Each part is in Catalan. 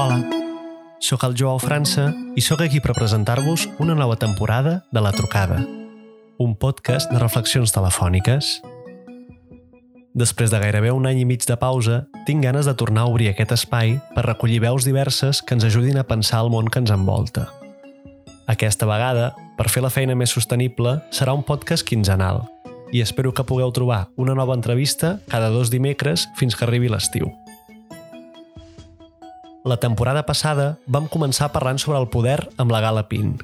Hola, sóc el Joao França i sóc aquí per presentar-vos una nova temporada de La Trucada, un podcast de reflexions telefòniques. Després de gairebé un any i mig de pausa, tinc ganes de tornar a obrir aquest espai per recollir veus diverses que ens ajudin a pensar el món que ens envolta. Aquesta vegada, per fer la feina més sostenible, serà un podcast quinzenal i espero que pugueu trobar una nova entrevista cada dos dimecres fins que arribi l'estiu. La temporada passada vam començar parlant sobre el poder amb la Gala Pin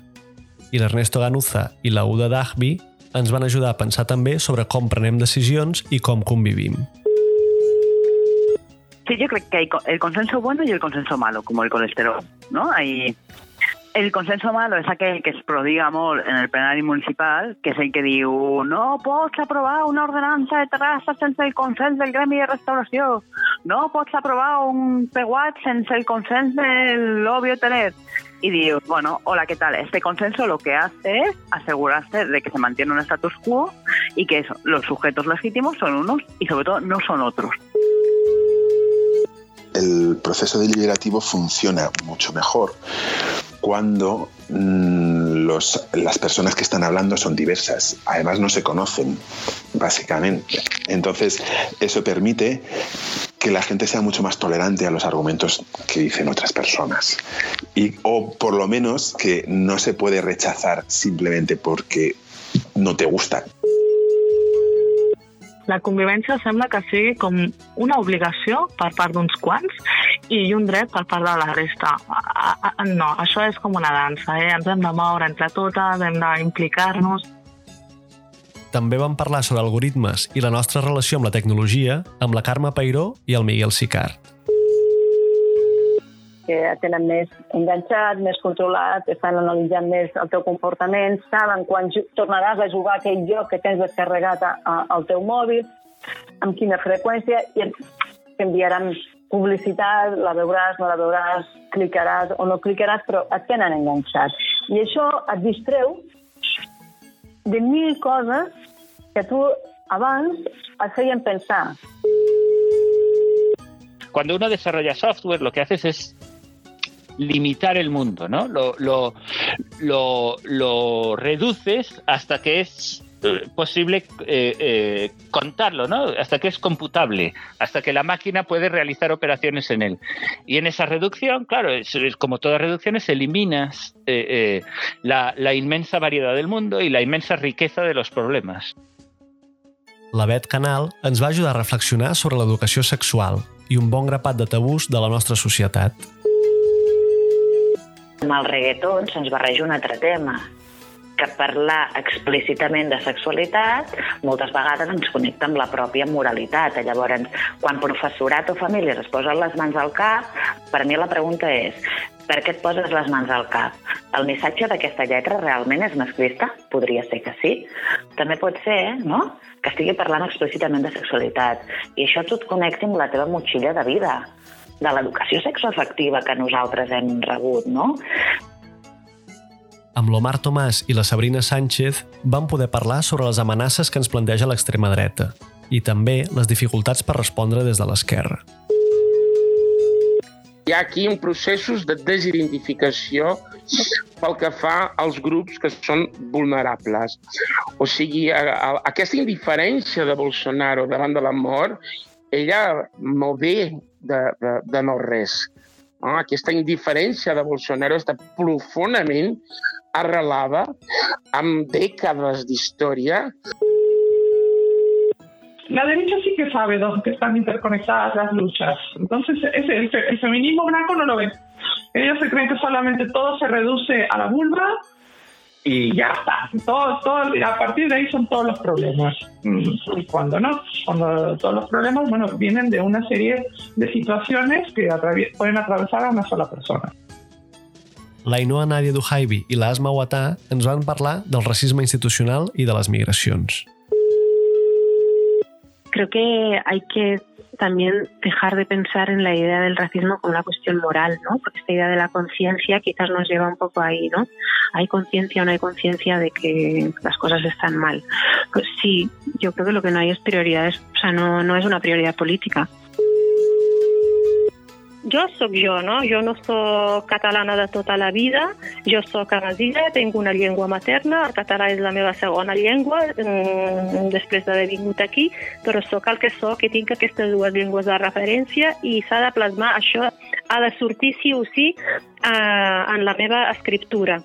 i l'Ernesto Ganuza i la Uda Dahbi ens van ajudar a pensar també sobre com prenem decisions i com convivim. Sí, yo creo que hay el consenso bueno y el consenso malo, como el colesterol, ¿no? Hay el consenso malo és aquell que es prodiga molt en el plenari municipal, que és el que diu no pots aprovar una ordenança de terrassa sense el consens del gremi de restauració, no pots aprovar un peguat sense el consens del lobby hoteler. Y digo, bueno, hola, ¿qué tal? Este consenso lo que hace es asegurarse de que se mantiene un status quo y que eso, los sujetos legítimos son unos y sobre todo no son otros. El proceso deliberativo funciona mucho mejor cuando los, las personas que están hablando son diversas. Además no se conocen, básicamente. Entonces, eso permite que la gente sea mucho más tolerante a los argumentos que dicen otras personas. Y, o por lo menos que no se puede rechazar simplemente porque no te gustan. La convivència sembla que sigui com una obligació per part d'uns quants i un dret per part de la resta. No, això és com una dansa, eh? ens hem de moure entre totes, hem d'implicar-nos. També vam parlar sobre algoritmes i la nostra relació amb la tecnologia amb la Carme Peiró i el Miguel Sicart que tenen més enganxat, més controlat, estan analitzant més el teu comportament, saben quan tornaràs a jugar aquell joc que tens descarregat a, a, al teu mòbil, amb quina freqüència, i enviaran publicitat, la veuràs, no la veuràs, clicaràs o no clicaràs, però et tenen enganxat. I això et distreu de mil coses que tu abans et feien pensar. Cuando uno desarrolla software, lo que haces es limitar el mundo, ¿no? Lo, lo, lo, lo reduces hasta que es posible eh, eh, contarlo, ¿no? Hasta que es computable, hasta que la máquina puede realizar operaciones en él. Y en esa reducción, claro, es, es como todas reducciones, eliminas eh, la, la inmensa variedad del mundo y la inmensa riqueza de los problemas. La Bet Canal ens va ajudar a reflexionar sobre l'educació sexual i un bon grapat de tabús de la nostra societat. Amb el reggaeton se'ns barreja un altre tema, que parlar explícitament de sexualitat moltes vegades ens connecta amb la pròpia moralitat. Llavors, quan professorat o famílies es posen les mans al cap, per mi la pregunta és per què et poses les mans al cap? El missatge d'aquesta lletra realment és masclista? Podria ser que sí. També pot ser no? que estigui parlant explícitament de sexualitat i això t'ho connecti amb la teva motxilla de vida de l'educació sexoafectiva que nosaltres hem rebut, no? Amb l'Omar Tomàs i la Sabrina Sánchez vam poder parlar sobre les amenaces que ens planteja l'extrema dreta i també les dificultats per respondre des de l'esquerra. Hi ha aquí un processos de desidentificació pel que fa als grups que són vulnerables. O sigui, a, a, aquesta indiferència de Bolsonaro davant de la mort, ella molt bé de, de, de no res. No? Aquesta indiferència de Bolsonaro està profundament arrelada amb décadas de historia. La derecha sí que sabe dónde están interconectadas las luchas. Entonces, ese, el, el feminismo blanco no lo ve. Ellos se creen que solamente todo se reduce a la vulva y ya está. Todo, todo, a partir de ahí son todos los problemas. Y cuando no, cuando todos los problemas, bueno, vienen de una serie de situaciones que atravies, pueden atravesar a una sola persona. L'Ainoa Nadia Duhaibi i l'Asma Ouattà ens van parlar del racisme institucional i de les migracions. Creo que hay que también dejar de pensar en la idea del racismo como una cuestión moral, ¿no? Porque esta idea de la conciencia quizás nos lleva un poco ahí, ¿no? ¿Hay conciencia o no hay conciencia de que las cosas están mal? Pues sí, yo creo que lo que no hay es prioridades, o sea, no, no es una prioridad política. Jo sóc jo, no? Jo no sóc catalana de tota la vida, jo sóc a les illes, tinc una llengua materna, el català és la meva segona llengua, mm, després d'haver vingut aquí, però sóc el que sóc i tinc aquestes dues llengües de referència i s'ha de plasmar, això ha de sortir sí o sí eh, en la meva escriptura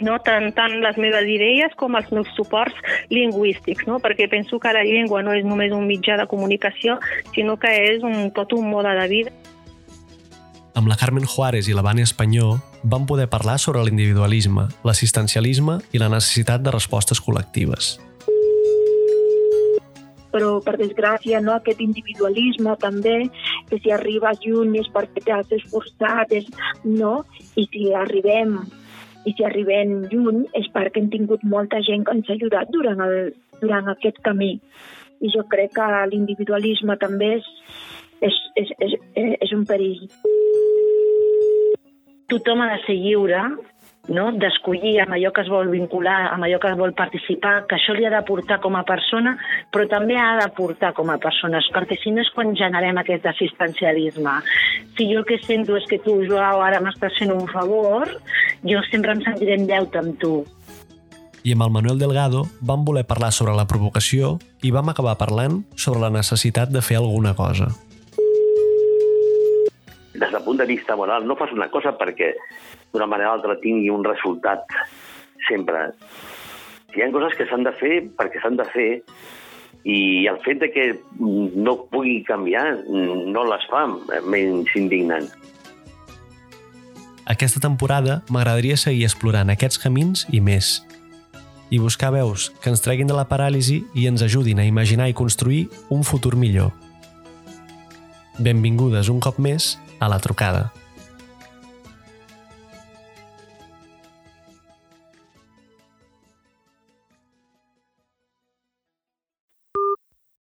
no? tant, tant les meves idees com els meus suports lingüístics, no? perquè penso que la llengua no és només un mitjà de comunicació, sinó que és un, tot un mode de vida. Amb la Carmen Juárez i la Vània Espanyó vam poder parlar sobre l'individualisme, l'assistencialisme i la necessitat de respostes col·lectives però per desgràcia no, aquest individualisme també, que si arribes lluny és perquè t'has esforçat, és, no? i si arribem i si arribem lluny és perquè hem tingut molta gent que ens ha ajudat durant, el, durant aquest camí. I jo crec que l'individualisme també és, és, és, és, és un perill. Tothom ha de ser lliure no? d'escollir amb allò que es vol vincular, amb allò que es vol participar, que això li ha d'aportar com a persona, però també ha d'aportar com a persones, perquè si no és quan generem aquest assistencialisme. Si jo el que sento és que tu, Joao, ara m'estàs fent un favor, jo sempre em sentiré en deute amb tu. I amb el Manuel Delgado vam voler parlar sobre la provocació i vam acabar parlant sobre la necessitat de fer alguna cosa des del punt de vista moral, no fas una cosa perquè d'una manera o altra tingui un resultat sempre. Hi ha coses que s'han de fer perquè s'han de fer i el fet de que no pugui canviar no les fa menys indignant. Aquesta temporada m'agradaria seguir explorant aquests camins i més i buscar veus que ens treguin de la paràlisi i ens ajudin a imaginar i construir un futur millor. Benvingudes un cop més a la trucada.